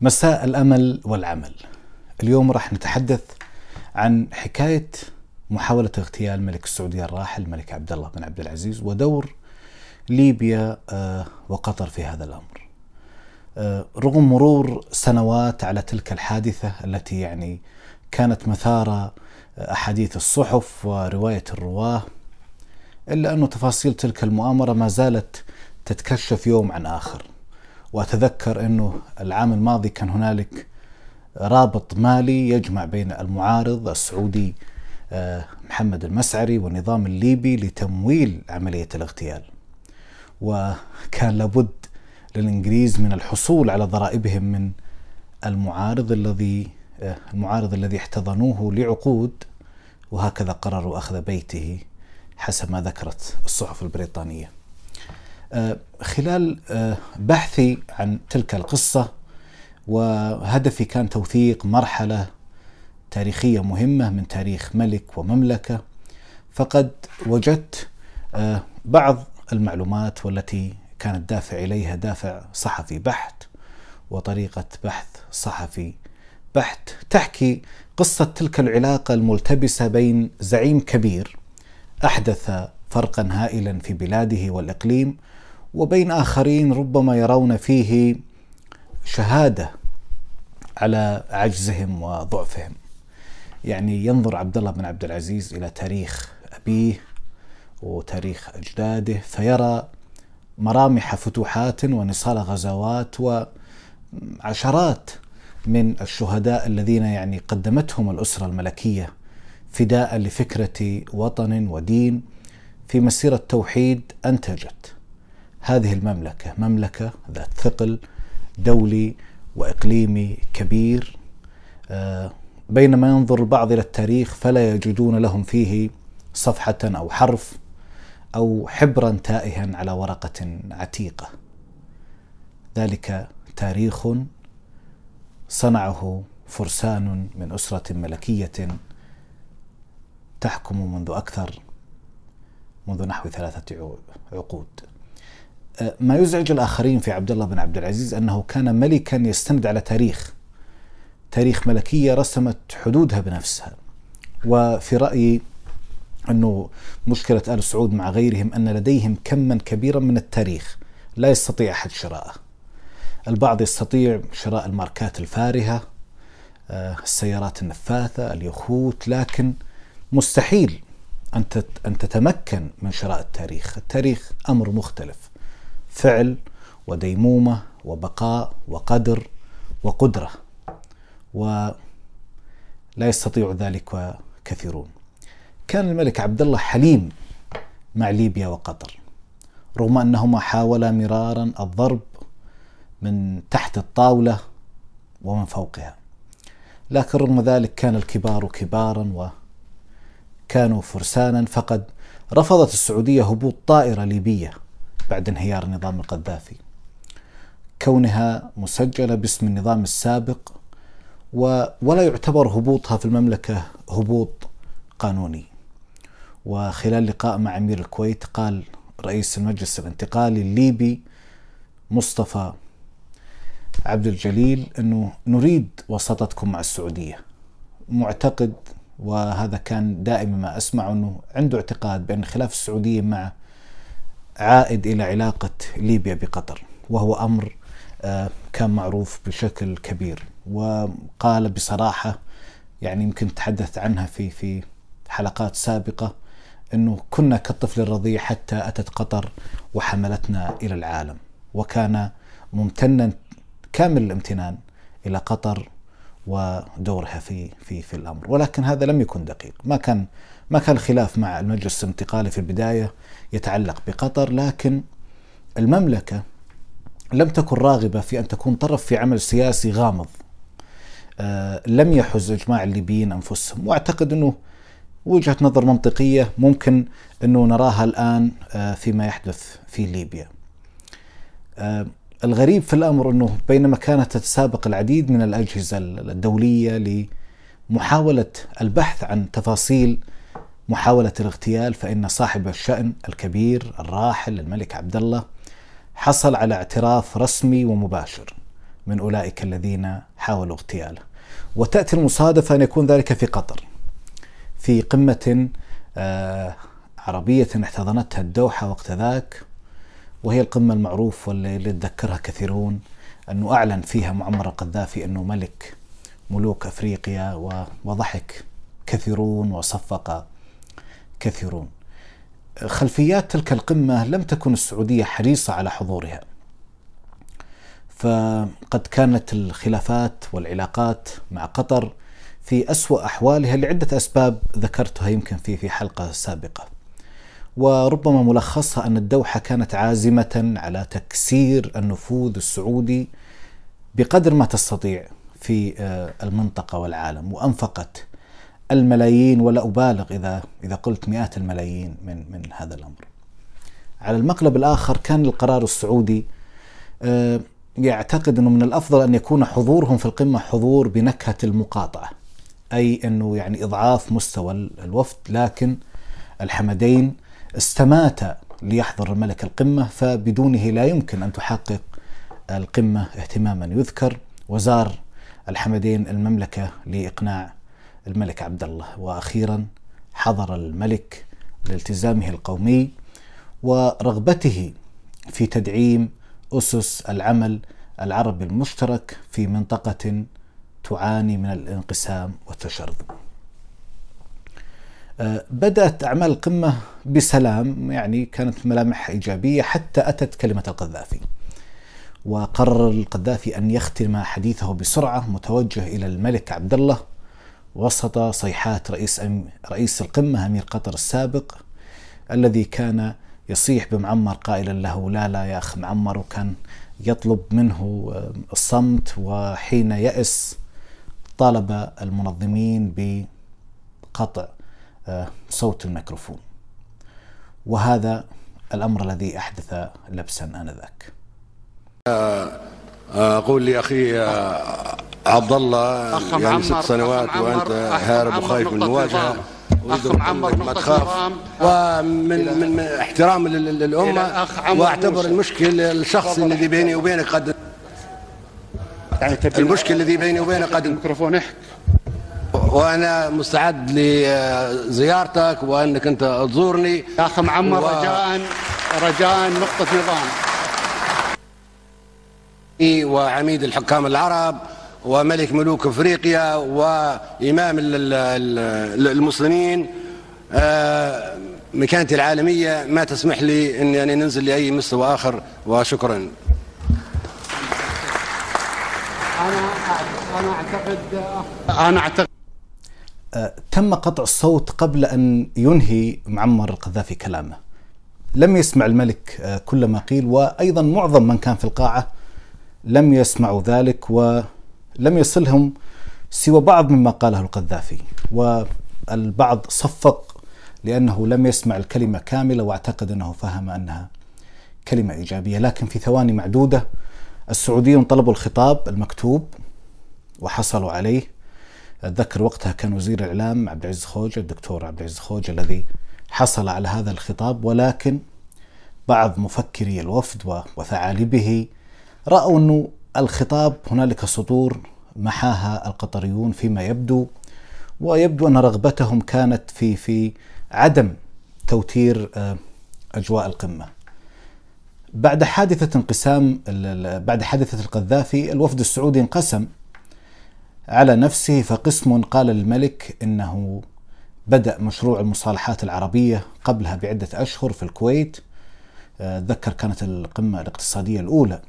مساء الأمل والعمل. اليوم راح نتحدث عن حكاية محاولة اغتيال ملك السعودية الراحل الملك عبد الله بن عبد العزيز ودور ليبيا آه، وقطر في هذا الأمر. آه، رغم مرور سنوات على تلك الحادثة التي يعني كانت مثار أحاديث الصحف ورواية الرواة إلا انه تفاصيل تلك المؤامرة ما زالت تتكشف يوم عن آخر. وأتذكر إنه العام الماضي كان هنالك رابط مالي يجمع بين المعارض السعودي آه، محمد المسعري والنظام الليبي لتمويل عملية الاغتيال. وكان لابد للإنجليز من الحصول على ضرائبهم من المعارض الذي آه، المعارض الذي احتضنوه لعقود وهكذا قرروا أخذ بيته حسب ما ذكرت الصحف البريطانية. آه، خلال آه، بحثي عن تلك القصة وهدفي كان توثيق مرحلة تاريخية مهمة من تاريخ ملك ومملكة. فقد وجدت آه، بعض المعلومات والتي كان الدافع إليها دافع صحفي بحت وطريقة بحث صحفي بحت تحكي قصة تلك العلاقة الملتبسة بين زعيم كبير أحدث فرقا هائلا في بلاده والإقليم وبين آخرين ربما يرون فيه شهادة على عجزهم وضعفهم. يعني ينظر عبد الله بن عبد العزيز إلى تاريخ أبيه وتاريخ أجداده فيرى مرامح فتوحات ونصال غزوات وعشرات من الشهداء الذين يعني قدمتهم الأسرة الملكية فداء لفكرة وطن ودين في مسيرة توحيد أنتجت. هذه المملكة مملكة ذات ثقل دولي وإقليمي كبير آه، بينما ينظر البعض إلى التاريخ فلا يجدون لهم فيه صفحة أو حرف أو حبرا تائها على ورقة عتيقة. ذلك تاريخ صنعه فرسان من أسرة ملكية تحكم منذ أكثر منذ نحو ثلاثة عقود. ما يزعج الآخرين في عبد الله بن عبد العزيز أنه كان ملكا يستند على تاريخ تاريخ ملكية رسمت حدودها بنفسها. وفي رأيي أنه مشكلة آل سعود مع غيرهم أن لديهم كما كبيرا من التاريخ لا يستطيع أحد شراءه. البعض يستطيع شراء الماركات الفارهة آه، السيارات النفاثة اليخوت لكن مستحيل أن تتمكن من شراء التاريخ. التاريخ أمر مختلف. فعل وديمومة وبقاء وقدر وقدرة ولا يستطيع ذلك كثيرون. كان الملك عبد الله حليم مع ليبيا وقطر رغم أنهما حاولا مرارا الضرب من تحت الطاولة ومن فوقها. لكن رغم ذلك كان الكبار كبارا وكانوا فرسانا فقد رفضت السعودية هبوط طائرة ليبية بعد انهيار النظام القذافي. كونها مسجلة باسم النظام السابق ولا يعتبر هبوطها في المملكة هبوط قانوني. وخلال لقاء مع أمير الكويت قال رئيس المجلس الانتقالي الليبي مصطفى عبد الجليل أنه نريد وساطتكم مع السعودية. معتقد وهذا كان دائما ما أسمع أنه عنده اعتقاد بأن خلاف السعودية مع عائد إلى علاقة ليبيا بقطر وهو أمر آه، كان معروف بشكل كبير وقال بصراحة يعني يمكن تحدث عنها في في حلقات سابقة إنه كنا كالطفل الرضيع حتى أتت قطر وحملتنا إلى العالم وكان ممتنا كامل الامتنان إلى قطر ودورها في في في الأمر ولكن هذا لم يكن دقيق ما كان ما كان الخلاف مع المجلس الانتقالي في البداية يتعلق بقطر لكن المملكة لم تكن راغبة في أن تكون طرف في عمل سياسي غامض آه لم يحز إجماع الليبيين أنفسهم وأعتقد أنه وجهة نظر منطقية ممكن أنه نراها الآن آه فيما يحدث في ليبيا. آه الغريب في الأمر أنه بينما كانت تتسابق العديد من الأجهزة الدولية لمحاولة البحث عن تفاصيل محاولة الاغتيال فإن صاحب الشأن الكبير الراحل الملك عبد الله حصل على اعتراف رسمي ومباشر من أولئك الذين حاولوا اغتياله. وتأتي المصادفة أن يكون ذلك في قطر في قمة آه، عربية احتضنتها الدوحة وقت ذاك وهي القمة المعروف واللي يتذكرها كثيرون أنه أعلن فيها معمر القذافي أنه ملك ملوك أفريقيا وضحك كثيرون وصفق كثيرون. خلفيات تلك القمة لم تكن السعودية حريصة على حضورها. فقد كانت الخلافات والعلاقات مع قطر في أسوأ أحوالها لعدة أسباب ذكرتها يمكن في في حلقة سابقة. وربما ملخصها أن الدوحة كانت عازمة على تكسير النفوذ السعودي بقدر ما تستطيع في آه، المنطقة والعالم وأنفقت الملايين ولا أبالغ إذا إذا قلت مئات الملايين من من هذا الأمر. على المقلب الآخر كان القرار السعودي آه، يعتقد أنه من الأفضل أن يكون حضورهم في القمة حضور بنكهة المقاطعة أي أنه يعني إضعاف مستوى الوفد لكن الحمدين استمات ليحضر الملك القمة فبدونه لا يمكن أن تحقق القمة اهتماما يذكر وزار الحمدين المملكة لإقناع الملك عبد الله وأخيرا حضر الملك لالتزامه القومي ورغبته في تدعيم أسس العمل العربي المشترك في منطقة تعاني من الانقسام والتشرذم. أه، بدأت أعمال القمة بسلام يعني كانت ملامح إيجابية حتى أتت كلمة القذافي وقرر القذافي أن يختم حديثه بسرعة متوجه إلى الملك عبد الله وسط صيحات رئيس رئيس القمة أمير قطر السابق الذي كان يصيح بمعمر قائلا له لا لا يا أخ معمر وكان يطلب منه آه، الصمت وحين يأس طالب المنظمين بقطع آه، صوت الميكروفون. وهذا الأمر الذي أحدث لبسا آنذاك. آه، أقول لأخي عبد الله يعني ست سنوات وأنت هارب وخايف من المواجهة أخ معمر ما تخاف. ومن من, من احترام للأمة واعتبر المشكل الشخصي الذي بيني وبينك قد يعني المشكل الذي بيني وبينك قد الميكروفون احك وأنا مستعد لزيارتك وأنك أنت تزورني. يا أخ معمر و... رجاء رجاء نقطة نظام وعميد الحكام العرب وملك ملوك افريقيا وامام المسلمين. آه، مكانتي العالمية ما تسمح لي اني يعني ننزل لأي مستوى آخر وشكرا. أنا أنا اعتقد أنا اعتقد آه، تم قطع الصوت قبل أن ينهي معمر القذافي كلامه. لم يسمع الملك آه، كل ما قيل وأيضا معظم من كان في القاعة لم يسمعوا ذلك و لم يصلهم سوى بعض مما قاله القذافي والبعض صفق لأنه لم يسمع الكلمة كاملة واعتقد أنه فهم أنها كلمة إيجابية. لكن في ثواني معدودة السعوديون طلبوا الخطاب المكتوب وحصلوا عليه. أتذكر وقتها كان وزير الإعلام عبد العزيز خوجة الدكتور عبد العزيز خوجة الذي حصل على هذا الخطاب. ولكن بعض مفكري الوفد وثعالبه رأوا أنه الخطاب هنالك سطور محاها القطريون فيما يبدو ويبدو أن رغبتهم كانت في في عدم توتير آه، أجواء القمة. بعد حادثة انقسام بعد حادثة القذافي الوفد السعودي انقسم على نفسه فقسم قال للملك إنه بدأ مشروع المصالحات العربية قبلها بعدة أشهر في الكويت. آه، كانت القمة الاقتصادية الأولى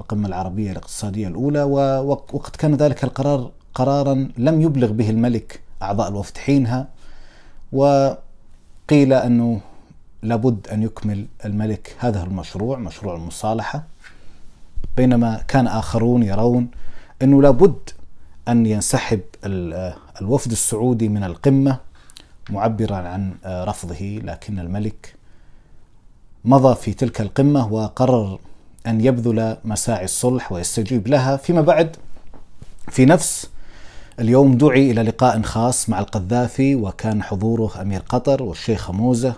القمة العربية الاقتصادية الأولى وقد كان ذلك القرار قرارا لم يبلغ به الملك أعضاء الوفد حينها وقيل أنه لابد أن يكمل الملك هذا المشروع مشروع المصالحة. بينما كان آخرون يرون أنه لابد أن ينسحب الوفد السعودي من القمة معبرا عن رفضه لكن الملك مضى في تلك القمة وقرر أن يبذل مساعي الصلح ويستجيب لها. فيما بعد في نفس اليوم دعي إلى لقاء خاص مع القذافي وكان حضوره أمير قطر والشيخ موزة.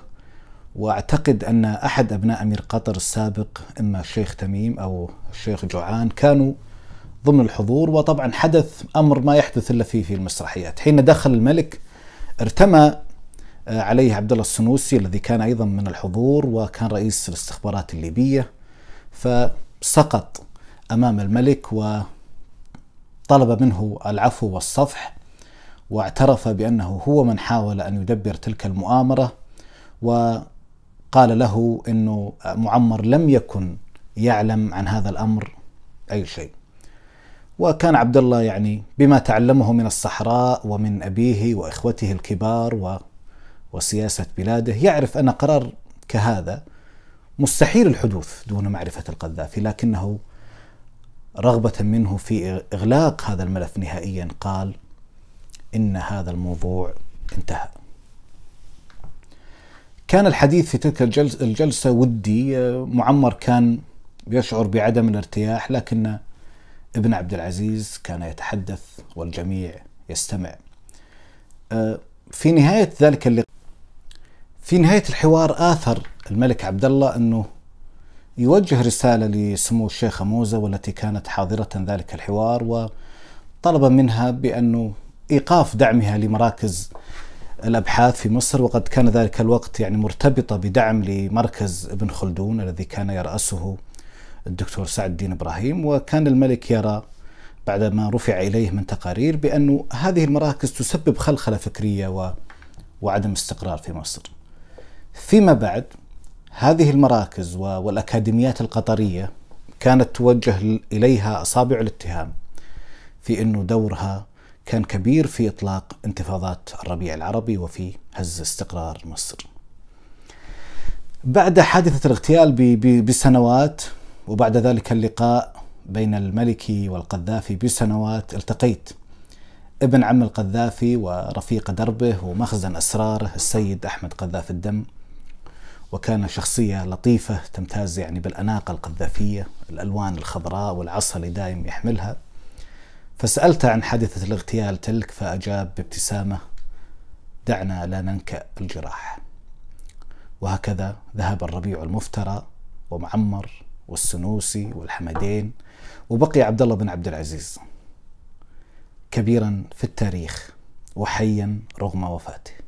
وأعتقد أن أحد أبناء أمير قطر السابق إما الشيخ تميم أو الشيخ جوعان كانوا ضمن الحضور. وطبعا حدث أمر ما يحدث إلا فيه في المسرحيات. حين دخل الملك ارتمى آه، عليه عبد الله السنوسي الذي كان أيضا من الحضور وكان رئيس الاستخبارات الليبية. فسقط أمام الملك وطلب منه العفو والصفح واعترف بأنه هو من حاول أن يدبر تلك المؤامرة وقال له إنه معمر لم يكن يعلم عن هذا الأمر أي شيء. وكان عبد الله يعني بما تعلمه من الصحراء ومن أبيه وإخوته الكبار و وسياسة بلاده يعرف أن قرار كهذا مستحيل الحدوث دون معرفة القذافي لكنه رغبة منه في إغلاق هذا الملف نهائيا قال إن هذا الموضوع انتهى. كان الحديث في تلك الجلسة ودي معمر كان يشعر بعدم الارتياح لكن ابن عبد العزيز كان يتحدث والجميع يستمع. آه، في نهاية ذلك اللقاء في نهاية الحوار آثر الملك عبد الله أنه يوجه رسالة لسمو الشيخه موزة والتي كانت حاضرة ذلك الحوار وطلب منها بأنه إيقاف دعمها لمراكز الأبحاث في مصر وقد كان ذلك الوقت يعني مرتبطة بدعم لمركز ابن خلدون الذي كان يرأسه الدكتور سعد الدين إبراهيم وكان الملك يرى بعدما رفع إليه من تقارير بانه هذه المراكز تسبب خلخلة فكرية و وعدم استقرار في مصر. فيما بعد هذه المراكز والأكاديميات القطرية كانت توجه إليها أصابع الاتهام في إنه دورها كان كبير في إطلاق انتفاضات الربيع العربي وفي هز استقرار مصر. بعد حادثة الاغتيال بسنوات وبعد ذلك اللقاء بين الملكي والقذافي بسنوات التقيت ابن عم القذافي ورفيق دربه ومخزن أسراره السيد أحمد قذاف الدم وكان شخصية لطيفة تمتاز يعني بالأناقة القذافية الألوان الخضراء والعصا اللي دايم يحملها. فسألته عن حادثة الاغتيال تلك فأجاب بابتسامة دعنا لا ننكأ الجراح. وهكذا ذهب الربيع المفترى ومعمر والسنوسي والحمدين وبقي عبد الله بن عبد العزيز. كبيرا في التاريخ وحيا رغم وفاته.